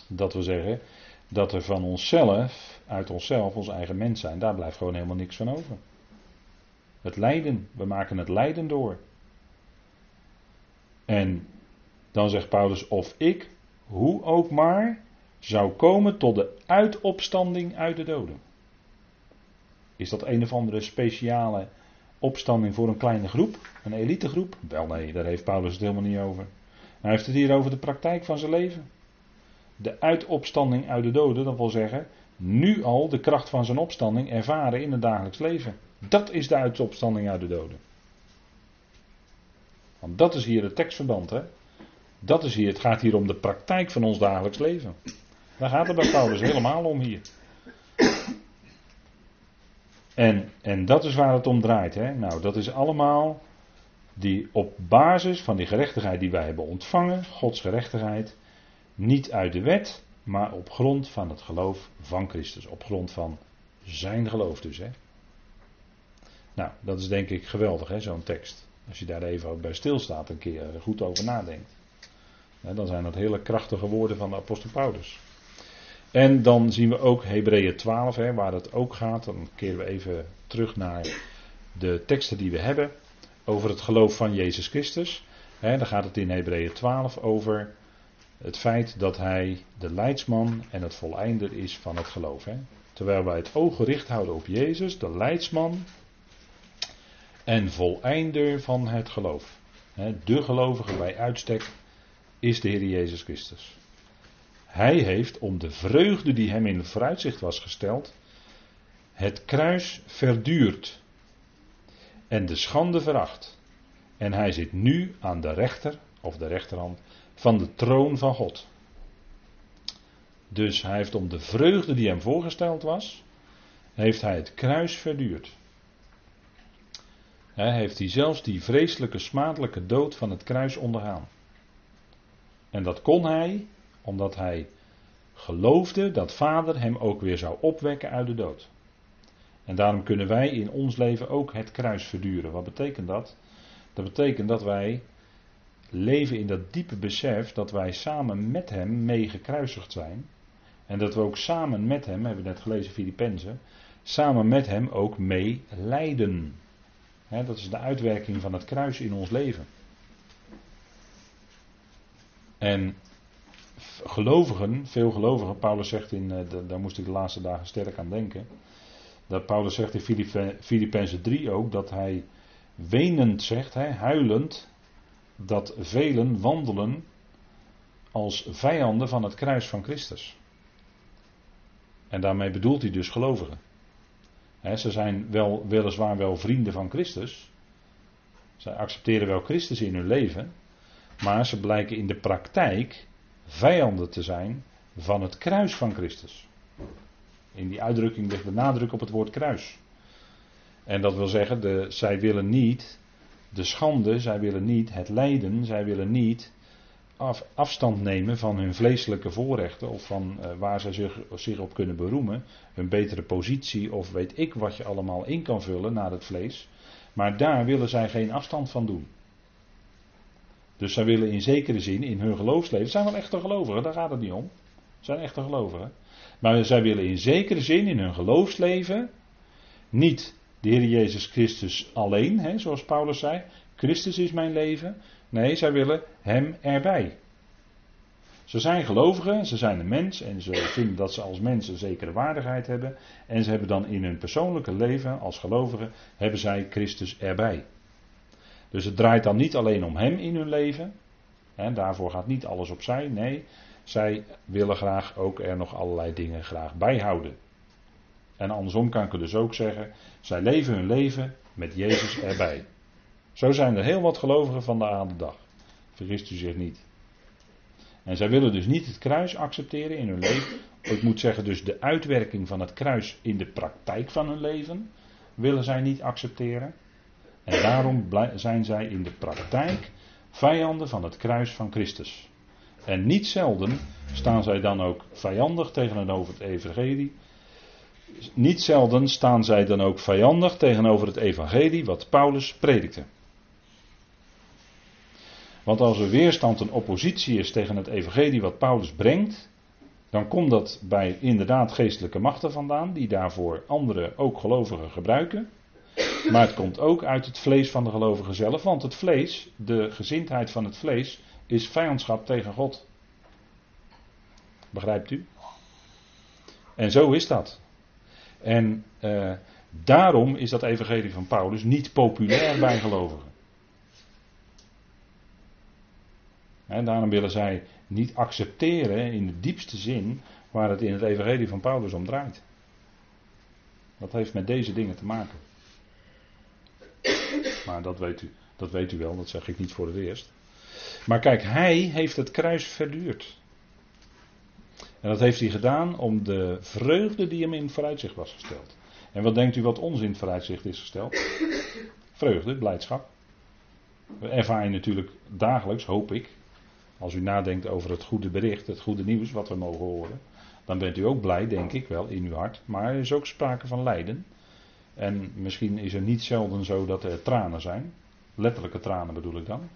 Speaker 1: Dat wil zeggen dat er van onszelf, uit onszelf, ons eigen mens zijn, daar blijft gewoon helemaal niks van over. Het lijden, we maken het lijden door. En dan zegt Paulus, of ik, hoe ook maar, zou komen tot de uitopstanding uit de doden. Is dat een of andere speciale opstanding voor een kleine groep, een elitegroep? Wel nee, daar heeft Paulus het helemaal niet over. Hij heeft het hier over de praktijk van zijn leven. De uitopstanding uit de doden, dat wil zeggen, nu al de kracht van zijn opstanding ervaren in het dagelijks leven. Dat is de uitopstanding uit de doden. Want dat is hier het tekstverband, hè? Dat is hier, het gaat hier om de praktijk van ons dagelijks leven. Daar gaat het bij Paulus helemaal om hier. En, en dat is waar het om draait. Hè? Nou, dat is allemaal die op basis van die gerechtigheid die wij hebben ontvangen, Gods gerechtigheid, niet uit de wet, maar op grond van het geloof van Christus. Op grond van zijn geloof dus. Hè? Nou, dat is denk ik geweldig, hè, zo'n tekst. Als je daar even bij stilstaat, een keer goed over nadenkt. dan zijn dat hele krachtige woorden van de apostel Paulus. En dan zien we ook Hebreeën 12, hè, waar het ook gaat. Dan keren we even terug naar de teksten die we hebben over het geloof van Jezus Christus. Hè, dan gaat het in Hebreeën 12 over het feit dat hij de leidsman en het voleinder is van het geloof. Hè. Terwijl wij het oog gericht houden op Jezus, de leidsman en voleinder van het geloof. Hè, de gelovige bij uitstek is de Heer Jezus Christus. Hij heeft om de vreugde die hem in vooruitzicht was gesteld, het kruis verduurd en de schande veracht. En hij zit nu aan de rechter, of de rechterhand, van de troon van God. Dus hij heeft om de vreugde die hem voorgesteld was, heeft hij het kruis verduurd. Hij heeft hij zelfs die vreselijke smadelijke dood van het kruis ondergaan. En dat kon hij omdat hij geloofde dat Vader hem ook weer zou opwekken uit de dood. En daarom kunnen wij in ons leven ook het kruis verduren. Wat betekent dat? Dat betekent dat wij leven in dat diepe besef dat wij samen met hem mee gekruisigd zijn. En dat we ook samen met hem, hebben we net gelezen Filippenzen, samen met hem ook mee lijden. dat is de uitwerking van het kruis in ons leven. En gelovigen, veel gelovigen, Paulus zegt in, uh, daar moest ik de laatste dagen sterk aan denken. Dat Paulus zegt in Filippenzen 3 ook dat hij wenend zegt, hè, huilend, dat velen wandelen als vijanden van het kruis van Christus. En daarmee bedoelt hij dus gelovigen. ze zijn wel, weliswaar wel vrienden van Christus, Zij accepteren wel Christus in hun leven, maar ze blijken in de praktijk vijanden te zijn van het kruis van Christus. In die uitdrukking ligt de nadruk op het woord kruis. En dat wil zeggen, de, zij willen niet de schande, zij willen niet het lijden, zij willen niet af, afstand nemen van hun vleeselijke voorrechten of van uh, waar zij zich, zich, op kunnen beroemen, hun betere positie of weet ik wat je allemaal in kan vullen naar het vlees. Maar daar willen zij geen afstand van doen. Dus zij willen in zekere zin in hun geloofsleven, zijn wel echte gelovigen, daar gaat het niet om. Zijn echte gelovigen. Maar zij willen in zekere zin in hun geloofsleven niet de Heer Jezus Christus alleen, hè, zoals Paulus zei. Christus is mijn leven. Nee, zij willen Hem erbij. Ze zijn gelovigen, ze zijn een mens en ze vinden dat ze als mens een zekere waardigheid hebben. En ze hebben dan in hun persoonlijke leven als gelovigen, hebben zij Christus erbij. Dus het draait dan niet alleen om Hem in hun leven. Hè, daarvoor gaat niet alles opzij. Nee, zij willen graag ook er nog allerlei dingen graag bijhouden. En andersom kan ik dus ook zeggen, zij leven hun leven met Jezus erbij. Zo zijn er heel wat gelovigen van de dag. Vergist u zich niet. En zij willen dus niet het kruis accepteren in hun leven. Ik moet zeggen, dus de uitwerking van het kruis in de praktijk van hun leven willen zij niet accepteren. En daarom zijn zij in de praktijk vijanden van het kruis van Christus. En niet zelden staan zij dan ook vijandig tegenover het evangelie. Niet zelden staan zij dan ook vijandig tegenover het evangelie wat Paulus predikte. Want als er weerstand en oppositie is tegen het evangelie wat Paulus brengt, dan komt dat bij inderdaad geestelijke machten vandaan, die daarvoor andere ook gelovigen gebruiken. Maar het komt ook uit het vlees van de gelovigen zelf, want het vlees, de gezindheid van het vlees, is vijandschap tegen God. Begrijpt u? En zo is dat. En uh, daarom is dat evangelie van Paulus niet populair bij gelovigen. En daarom willen zij niet accepteren in de diepste zin waar het in het evangelie van Paulus om draait. Dat heeft met deze dingen te maken. Maar dat weet u, dat weet u wel, dat zeg ik niet voor het eerst. Maar kijk, hij heeft het kruis verduurd. En dat heeft hij gedaan om de vreugde die hem in vooruitzicht was gesteld. En wat denkt u wat ons in het vooruitzicht is gesteld? Vreugde, blijdschap. We ervaren natuurlijk dagelijks, hoop ik, als u nadenkt over het goede bericht, het goede nieuws wat we mogen horen, dan bent u ook blij, denk ik wel, in uw hart. Maar er is ook sprake van lijden. En misschien is er niet zelden zo dat er tranen zijn. Letterlijke tranen bedoel ik dan.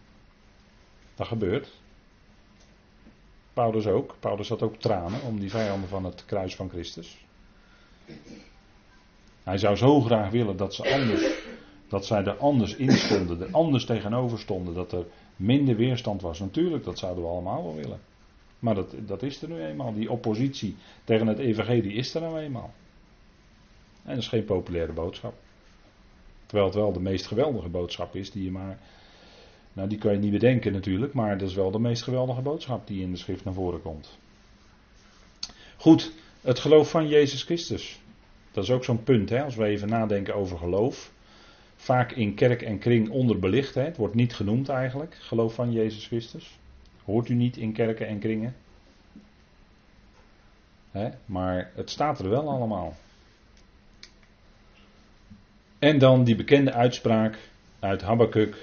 Speaker 1: Dat gebeurt. Paulus ook. Paulus had ook tranen om die vijanden van het kruis van Christus. Hij zou zo graag willen dat ze anders, dat zij er anders in stonden, er anders tegenover stonden, dat er minder weerstand was. Natuurlijk, dat zouden we allemaal wel willen. Maar dat, dat is er nu eenmaal. Die oppositie tegen het evangelie is er nou eenmaal. En dat is geen populaire boodschap. Terwijl het wel de meest geweldige boodschap is die je maar nou, die kan je niet bedenken natuurlijk, maar dat is wel de meest geweldige boodschap die in de schrift naar voren komt. Goed, het geloof van Jezus Christus. Dat is ook zo'n punt, hè, als we even nadenken over geloof. Vaak in kerk en kring onderbelicht, hè. het wordt niet genoemd eigenlijk, geloof van Jezus Christus. Hoort u niet in kerken en kringen. Hè, maar het staat er wel allemaal. En dan die bekende uitspraak uit Habakkuk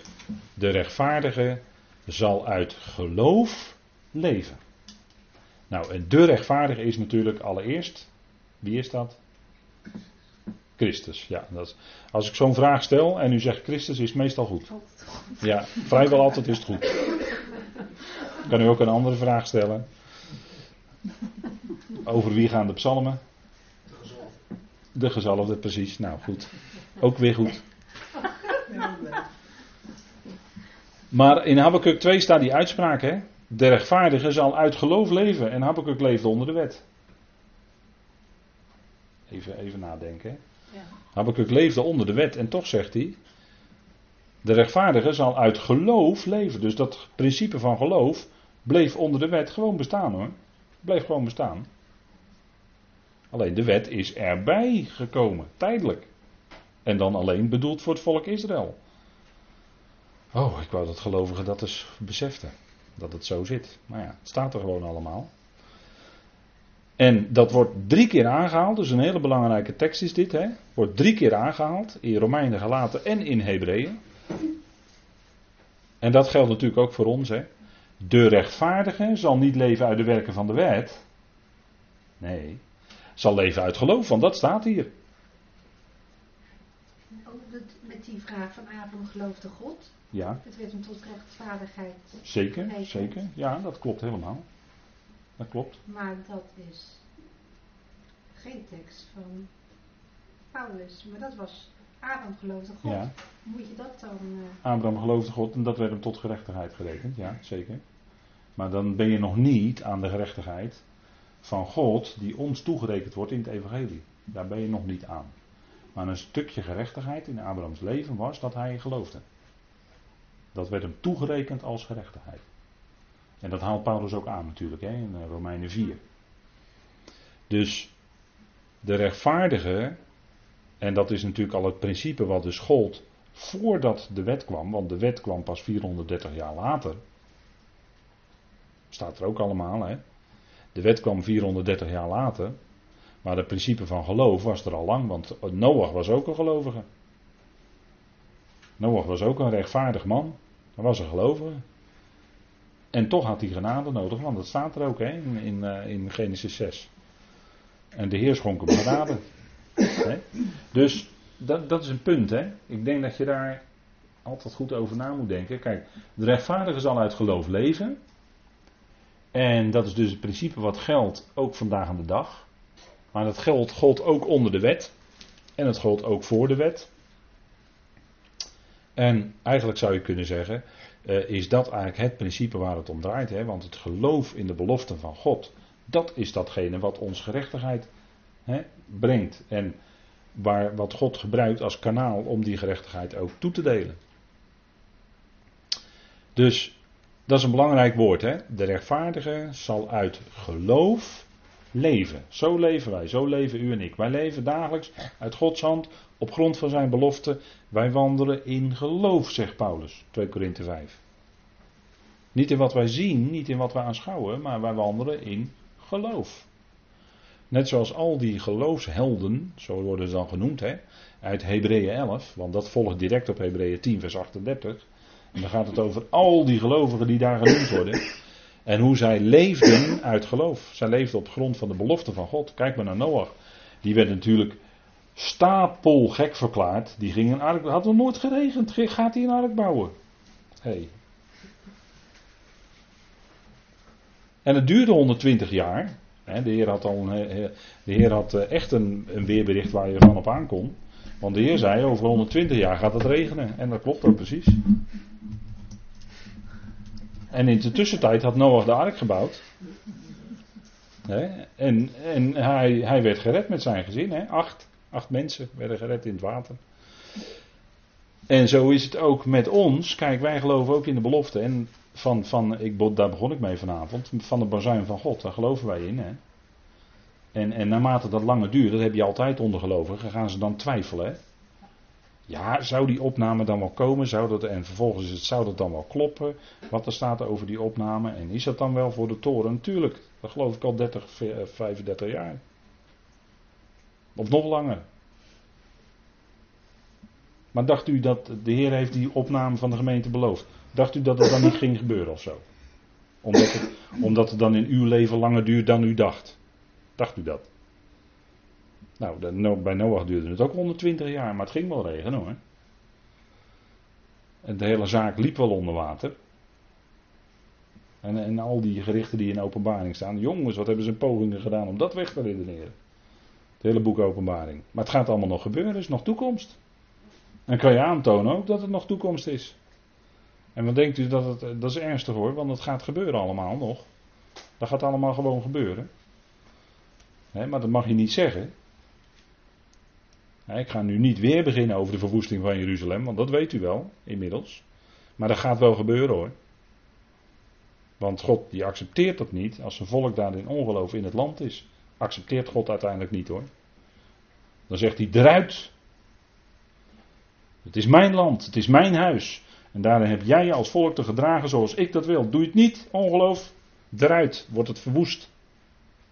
Speaker 1: de rechtvaardige zal uit geloof leven. Nou, en de rechtvaardige is natuurlijk allereerst, wie is dat? Christus. Ja, dat als ik zo'n vraag stel en u zegt Christus is meestal goed. Ja, vrijwel altijd is het goed. Kan u ook een andere vraag stellen? Over wie gaan de psalmen? De gezalfde, precies. Nou goed. Ook weer goed. Maar in Habakkuk 2 staat die uitspraak, hè? De rechtvaardige zal uit geloof leven. En Habakkuk leefde onder de wet. Even, even nadenken. Hè? Ja. Habakkuk leefde onder de wet en toch zegt hij. De rechtvaardige zal uit geloof leven. Dus dat principe van geloof bleef onder de wet gewoon bestaan hoor. Bleef gewoon bestaan. Alleen de wet is erbij gekomen, tijdelijk. En dan alleen bedoeld voor het volk Israël. Oh, ik wou dat gelovigen dat eens beseften. Dat het zo zit. Maar ja, het staat er gewoon allemaal. En dat wordt drie keer aangehaald, dus een hele belangrijke tekst is dit. Hè? Wordt drie keer aangehaald, in Romeinen gelaten en in Hebreeën. En dat geldt natuurlijk ook voor ons. Hè? De rechtvaardige zal niet leven uit de werken van de wet. Nee, zal leven uit geloof, want dat staat hier.
Speaker 2: Ook met die vraag van Abraham geloofde God.
Speaker 1: Ja.
Speaker 2: Het werd hem tot rechtvaardigheid.
Speaker 1: Zeker, zeker. Ja, dat klopt helemaal. Dat klopt.
Speaker 2: Maar dat is geen tekst van Paulus. Maar dat was Abraham geloofde God. Ja. Moet je dat dan. Uh...
Speaker 1: Abraham geloofde God en dat werd hem tot gerechtigheid gerekend, ja, zeker. Maar dan ben je nog niet aan de gerechtigheid van God die ons toegerekend wordt in het evangelie. Daar ben je nog niet aan. Maar een stukje gerechtigheid in Abrahams leven was dat hij geloofde. Dat werd hem toegerekend als gerechtigheid. En dat haalt Paulus ook aan natuurlijk hè, in eh, Romeinen 4. Dus de rechtvaardige, en dat is natuurlijk al het principe wat dus gold voordat de wet kwam, want de wet kwam pas 430 jaar later. Staat er ook allemaal, hè. De wet kwam 430 jaar later, maar het principe van geloof was er al lang, want Noach was ook een gelovige. Noach was ook een rechtvaardig man, hij was een gelovige. En toch had hij genade nodig, want dat staat er ook hè, in, in, eh, Genesis 6. En de Heer schonk hem genade. Dus dat, dat is een punt. Hè? Ik denk dat je daar altijd goed over na moet denken. Kijk, de rechtvaardige zal uit geloof leven. En dat is dus het principe wat geldt ook vandaag aan de dag. Maar dat geldt, gold ook onder de wet. En het gold ook voor de wet. En eigenlijk zou je kunnen zeggen, uh, is dat eigenlijk het principe waar het om draait. Hè? Want het geloof in de beloften van God, dat is datgene wat ons gerechtigheid hè, brengt. En waar, wat God gebruikt als kanaal om die gerechtigheid ook toe te delen. Dus dat is een belangrijk woord. Hè? De rechtvaardige zal uit geloof leven. Zo leven wij, zo leven u en ik. Wij leven dagelijks uit Gods hand op grond van zijn belofte. Wij wandelen in geloof, zegt Paulus, 2 Korinthe 5. Niet in wat wij zien, niet in wat wij aanschouwen, maar wij wandelen in geloof. Net zoals al die geloofshelden, zo worden ze dan genoemd, hè, uit Hebreeën 11, want dat volgt direct op Hebreeën 10, vers 38. En dan gaat het over al die gelovigen die daar genoemd worden. En hoe zij leefden uit geloof. Zij leefden op grond van de belofte van God. Kijk maar naar Noach. Die werd natuurlijk stapelgek verklaard. Die ging een ark. Had nog nooit geregend. Gaat hij een ark bouwen? Hey. En het duurde 120 jaar. De Heer had, al een, de Heer had eh, echt een, een weerbericht waar je van op aankon. Want de Heer zei: over 120 jaar gaat het regenen. En dat klopt ook precies. En in de tussentijd had Noach de ark gebouwd. En, en hij, hij werd gered met zijn gezin. Acht, mensen werden gered in het water. En zo is het ook met ons. Kijk, wij geloven ook in de belofte. En van, van, ik, daar begon ik mee vanavond. Van de bazuin van God, daar geloven wij in. En, en naarmate dat langer duurt, dat heb je altijd onder gelovigen, gaan ze dan twijfelen. Ja, zou die opname dan wel komen? Zou dat, en vervolgens zou dat dan wel kloppen? Wat er staat over die opname? En is dat dan wel voor de toren? Natuurlijk, dat geloof ik al 30, 35 jaar. Of nog langer. Maar dacht u dat de Heer heeft die opname van de gemeente beloofd? Dacht u dat het dan niet ging gebeuren of zo? Omdat het, omdat het dan in uw leven langer duurt dan u dacht. Dacht u dat? Nou, bij Noach duurde het ook 120 jaar, maar het ging wel regenen hoor. En de hele zaak liep wel onder water. En, en al die gerichten die in openbaring staan. Jongens, wat hebben ze pogingen gedaan om dat weg te redeneren. Het hele boek openbaring. Maar het gaat allemaal nog gebeuren, is nog toekomst. En kan je aantonen ook dat het nog toekomst is. En wat denkt u dat het, dat is ernstig hoor, want het gaat gebeuren allemaal nog. Dat gaat allemaal gewoon gebeuren. maar dat mag je niet zeggen. Ik ga nu niet weer beginnen over de verwoesting van Jeruzalem, want dat weet u wel inmiddels. Maar dat gaat wel gebeuren hoor. Want God die accepteert dat niet als zijn volk daar in ongeloof in het land is. Accepteert God uiteindelijk niet hoor. Dan zegt hij eruit. Het is mijn land, het is mijn huis. En daarin heb jij je als volk te gedragen zoals ik dat wil. Doe je het niet, ongeloof, eruit, wordt het verwoest.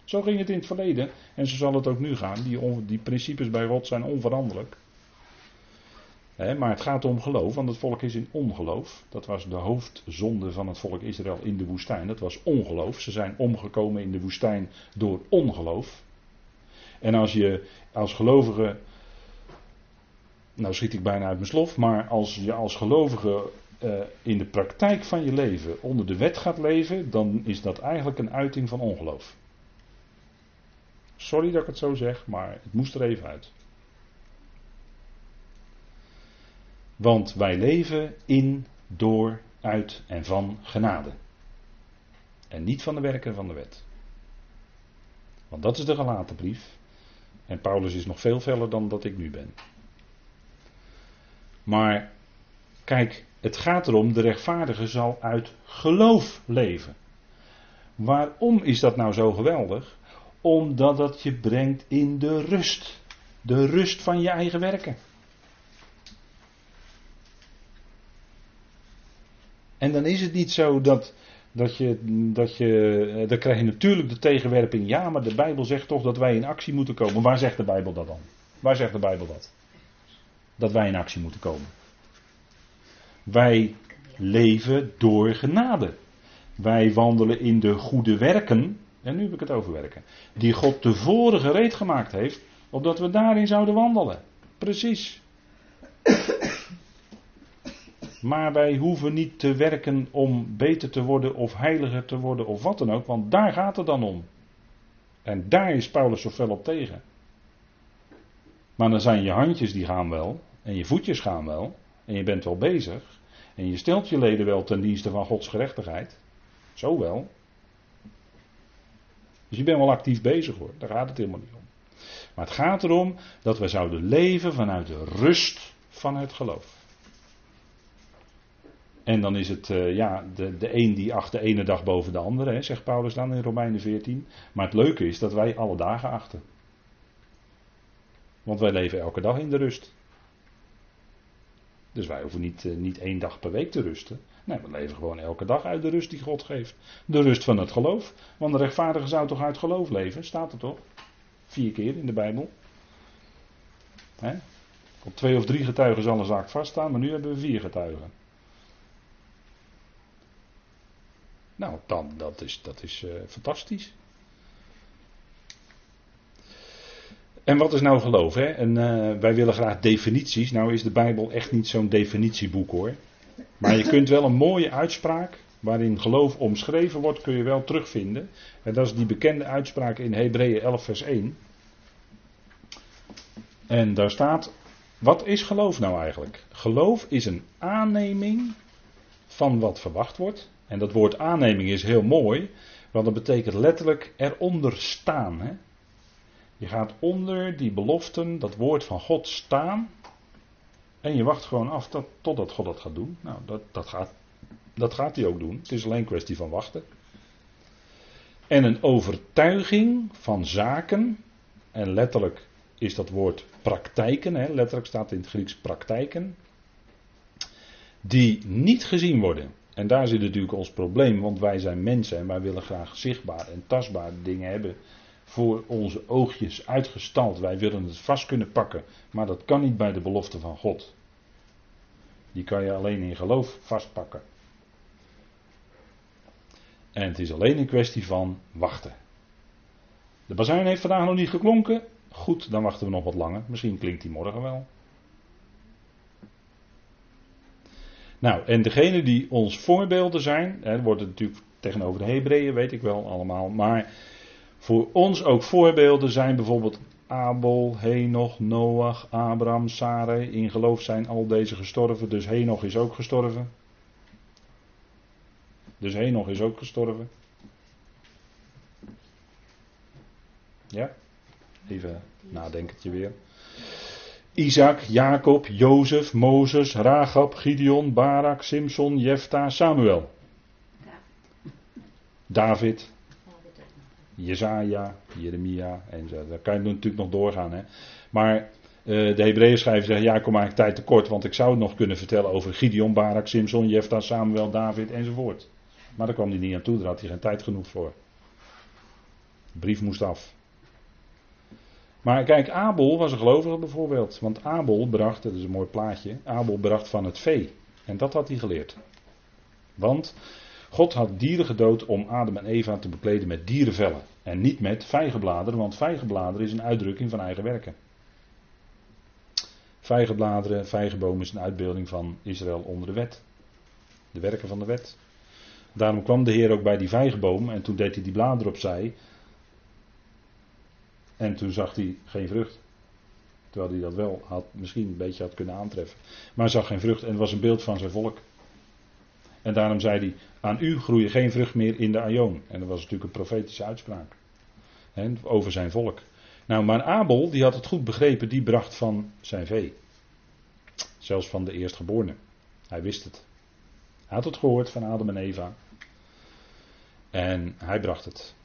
Speaker 1: Zo ging het in het verleden en zo zal het ook nu gaan. Die, die principes bij God zijn onveranderlijk. maar het gaat om geloof, want het volk is in ongeloof. Dat was de hoofdzonde van het volk Israël in de woestijn. Dat was ongeloof. Ze zijn omgekomen in de woestijn door ongeloof. En als je als gelovige, nou schiet ik bijna uit mijn slof, maar als je als gelovige uh, in de praktijk van je leven onder de wet gaat leven, dan is dat eigenlijk een uiting van ongeloof. Sorry dat ik het zo zeg, maar het moest er even uit. Want wij leven in, door, uit en van genade. En niet van de werken van de wet. Want dat is de gelaten brief. En Paulus is nog veel feller dan dat ik nu ben. Maar kijk, het gaat erom, de rechtvaardige zal uit geloof leven. Waarom is dat nou zo geweldig? Omdat dat je brengt in de rust. De rust van je eigen werken. En dan is het niet zo dat, dat je, dat je, eh, dan krijg je natuurlijk de tegenwerping. Ja, maar de Bijbel zegt toch dat wij in actie moeten komen. Waar zegt de Bijbel dat dan? Waar zegt de Bijbel dat? Dat wij in actie moeten komen. Wij leven door genade. Wij wandelen in de goede werken. En nu heb ik het over werken. Die God tevoren gereed gemaakt heeft. Opdat we daarin zouden wandelen. Precies. Maar wij hoeven niet te werken om beter te worden of heiliger te worden of wat dan ook. Want daar gaat het dan om. En daar is Paulus zo fel op tegen. Maar dan zijn je handjes die gaan wel. En je voetjes gaan wel. En je bent wel bezig. En je stelt je leden wel ten dienste van Gods gerechtigheid. Zo wel. Dus je bent wel actief bezig hoor. Daar gaat het helemaal niet om. Maar het gaat erom dat we zouden leven vanuit de rust van het geloof. En dan is het uh, ja, de, de een die acht de ene dag boven de andere, hè, zegt Paulus dan in Romeinen 14. Maar het leuke is dat wij alle dagen achten. Want wij leven elke dag in de rust. Dus wij hoeven niet, uh, niet één dag per week te rusten. Nee, we leven gewoon elke dag uit de rust die God geeft. De rust van het geloof. Want de rechtvaardige zou toch uit geloof leven? Staat er toch? Vier keer in de Bijbel. Op twee of drie getuigen zal een zaak vaststaan, maar nu hebben we vier getuigen. Nou, dan, dat is, dat is uh, fantastisch. En wat is nou geloof? Hè? En, uh, wij willen graag definities. Nou is de Bijbel echt niet zo'n definitieboek hoor. Maar je kunt wel een mooie uitspraak, waarin geloof omschreven wordt, kun je wel terugvinden. En dat is die bekende uitspraak in Hebreeën 11 vers 1. En daar staat, wat is geloof nou eigenlijk? Geloof is een aanneming van wat verwacht wordt en dat woord aanneming is heel mooi, want dat betekent letterlijk eronder staan. Hè? Je gaat onder die beloften, dat woord van God staan. En je wacht gewoon af tot, totdat God dat gaat doen. Nou, dat, dat, gaat, dat gaat hij ook doen. Het is alleen een kwestie van wachten. En een overtuiging van zaken. En letterlijk is dat woord praktijken. Hè? Letterlijk staat in het Grieks praktijken. Die niet gezien worden. En daar zit natuurlijk ons probleem, want wij zijn mensen en wij willen graag zichtbaar en tastbare dingen hebben voor onze oogjes uitgestald. Wij willen het vast kunnen pakken, maar dat kan niet bij de belofte van God. Die kan je alleen in geloof vastpakken. En het is alleen een kwestie van wachten. De bazuin heeft vandaag nog niet geklonken. Goed, dan wachten we nog wat langer. Misschien klinkt die morgen wel. Nou, en degene die ons voorbeelden zijn, hè, wordt het natuurlijk tegenover de Hebreeën, weet ik wel allemaal, maar voor ons ook voorbeelden zijn bijvoorbeeld Abel, Henoch, Noach, Abraham, Sarah. In geloof zijn al deze gestorven, dus Henoch is ook gestorven. Dus Henoch is ook gestorven. Ja, even nadenkertje weer. Isaac, Jacob, Jozef, Mozes, Rahab, Gideon, Barak, Simson, Jefta, Samuel. David, Jezaja, Jeremia en zo. Daar kan je natuurlijk nog doorgaan. Hè? Maar de Hebreeën schrijver zegt, ja, ik kom eigenlijk tijd tekort, want ik zou het nog kunnen vertellen over Gideon, Barak, Simson, Jefta, Samuel, David enzovoort. Maar daar kwam hij niet aan toe, daar had hij geen tijd genoeg voor. De brief moest af. Maar kijk, Abel was een gelovige bijvoorbeeld. Want Abel bracht, dat is een mooi plaatje, Abel bracht van het vee. En dat had hij geleerd. Want God had dieren gedood om Adam en Eva te bekleden met dierenvellen. En niet met vijgenbladeren, want vijgenbladeren is een uitdrukking van eigen werken. Vijgenbladeren, vijgenboom is een uitbeelding van Israël onder de wet. De werken van de wet. Daarom kwam de Heer ook bij die vijgenboom en toen deed hij die bladeren opzij. En toen zag hij geen vrucht. Terwijl hij dat wel had, misschien een beetje had kunnen aantreffen. Maar hij zag geen vrucht en het was een beeld van zijn volk. En daarom zei hij, aan u groeien geen vrucht meer in de Aion. En dat was natuurlijk een profetische uitspraak. Over zijn volk. Nou, maar Abel, die had het goed begrepen, die bracht van zijn vee. Zelfs van de eerstgeborene. Hij wist het. Hij had het gehoord van Adam en Eva. En hij bracht het.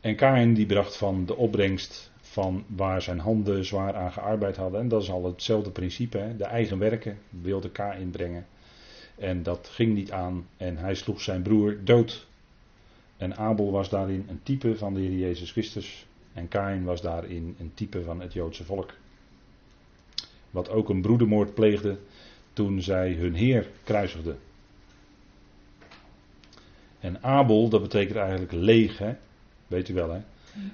Speaker 1: En Kain die bracht van de opbrengst van waar zijn handen zwaar aan gearbeid hadden. En dat is al hetzelfde principe. Hè? De eigen werken wilde Kain brengen. En dat ging niet aan. En hij sloeg zijn broer dood. En Abel was daarin een type van de Heer Jezus Christus. En Kain was daarin een type van het Joodse volk. Wat ook een broedermoord pleegde toen zij hun Heer kruisigden. En Abel, dat betekent eigenlijk leeg, hè? weet u wel hè.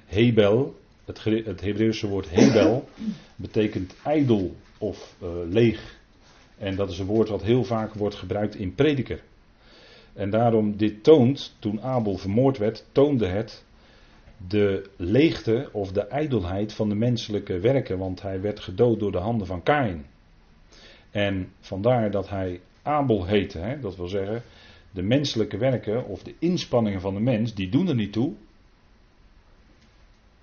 Speaker 1: Hebel, het, het Hebreeuwse woord Hebel, betekent ijdel of uh, leeg. En dat is een woord wat heel vaak wordt gebruikt in prediker. En daarom dit toont, toen Abel vermoord werd, toonde het de leegte of de ijdelheid van de menselijke werken, want hij werd gedood door de handen van Kain. En vandaar dat hij Abel heette, hè? dat wil zeggen, de menselijke werken of de inspanningen van de mens, die doen er niet toe.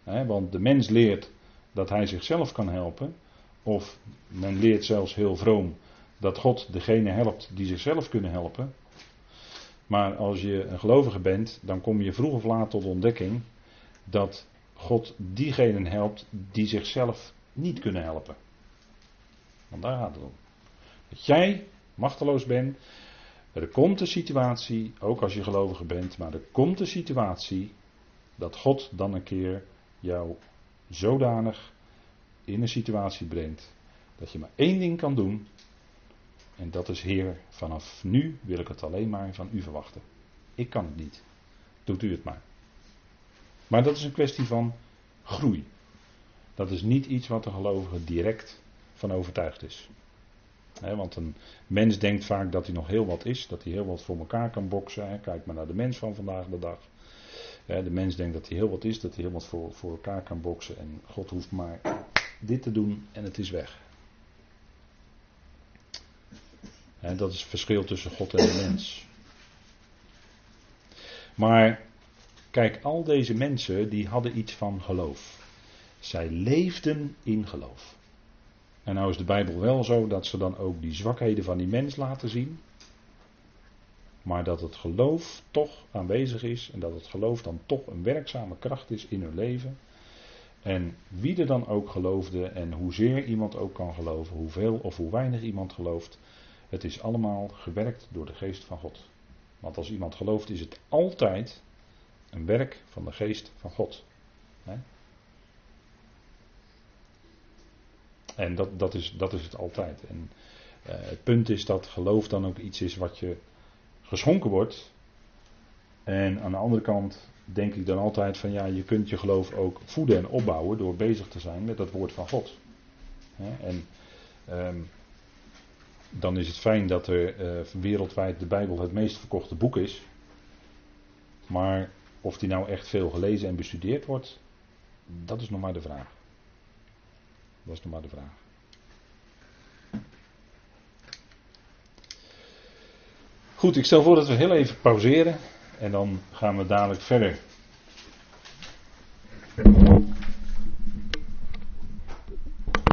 Speaker 1: Want de mens leert dat hij zichzelf kan helpen, of men leert zelfs heel vroom dat God degene helpt die zichzelf kunnen helpen. Maar als je een gelovige bent, dan kom je vroeg of laat tot ontdekking dat God diegenen helpt die zichzelf niet kunnen helpen. Want daar gaat het om. Dat jij machteloos bent. Er komt een situatie, ook als je gelovige bent, maar er komt een situatie dat God dan een keer jou zodanig in een situatie brengt dat je maar één ding kan doen. En dat is Heer, vanaf nu wil ik het alleen maar van u verwachten. Ik kan het niet. Doet u het maar. Maar dat is een kwestie van groei. Dat is niet iets wat de gelovige direct van overtuigd is want een mens denkt vaak dat hij nog heel wat is, dat hij heel wat voor elkaar kan boksen. Kijk maar naar de mens van vandaag de dag. De mens denkt dat hij heel wat is, dat hij heel wat voor, voor elkaar kan boksen. En God hoeft maar dit te doen en het is weg. dat is het verschil tussen God en de mens. Maar kijk, al deze mensen die hadden iets van geloof. Zij leefden in geloof. En nou is de Bijbel wel zo dat ze dan ook die zwakheden van die mens laten zien. Maar dat het geloof toch aanwezig is en dat het geloof dan toch een werkzame kracht is in hun leven. En wie er dan ook geloofde en hoezeer iemand ook kan geloven, hoeveel of hoe weinig iemand gelooft, het is allemaal gewerkt door de geest van God. Want als iemand gelooft is het altijd een werk van de geest van God. En dat, dat, is, dat is het altijd. En uh, het punt is dat geloof dan ook iets is wat je geschonken wordt. En aan de andere kant denk ik dan altijd van ja, je kunt je geloof ook voeden en opbouwen door bezig te zijn met dat woord van God. En um, dan is het fijn dat er uh, wereldwijd de Bijbel het meest verkochte boek is. Maar of die nou echt veel gelezen en bestudeerd wordt, dat is nog maar de vraag. Dat is nog maar de vraag. Goed, ik stel voor dat we heel even pauzeren en dan gaan we dadelijk verder.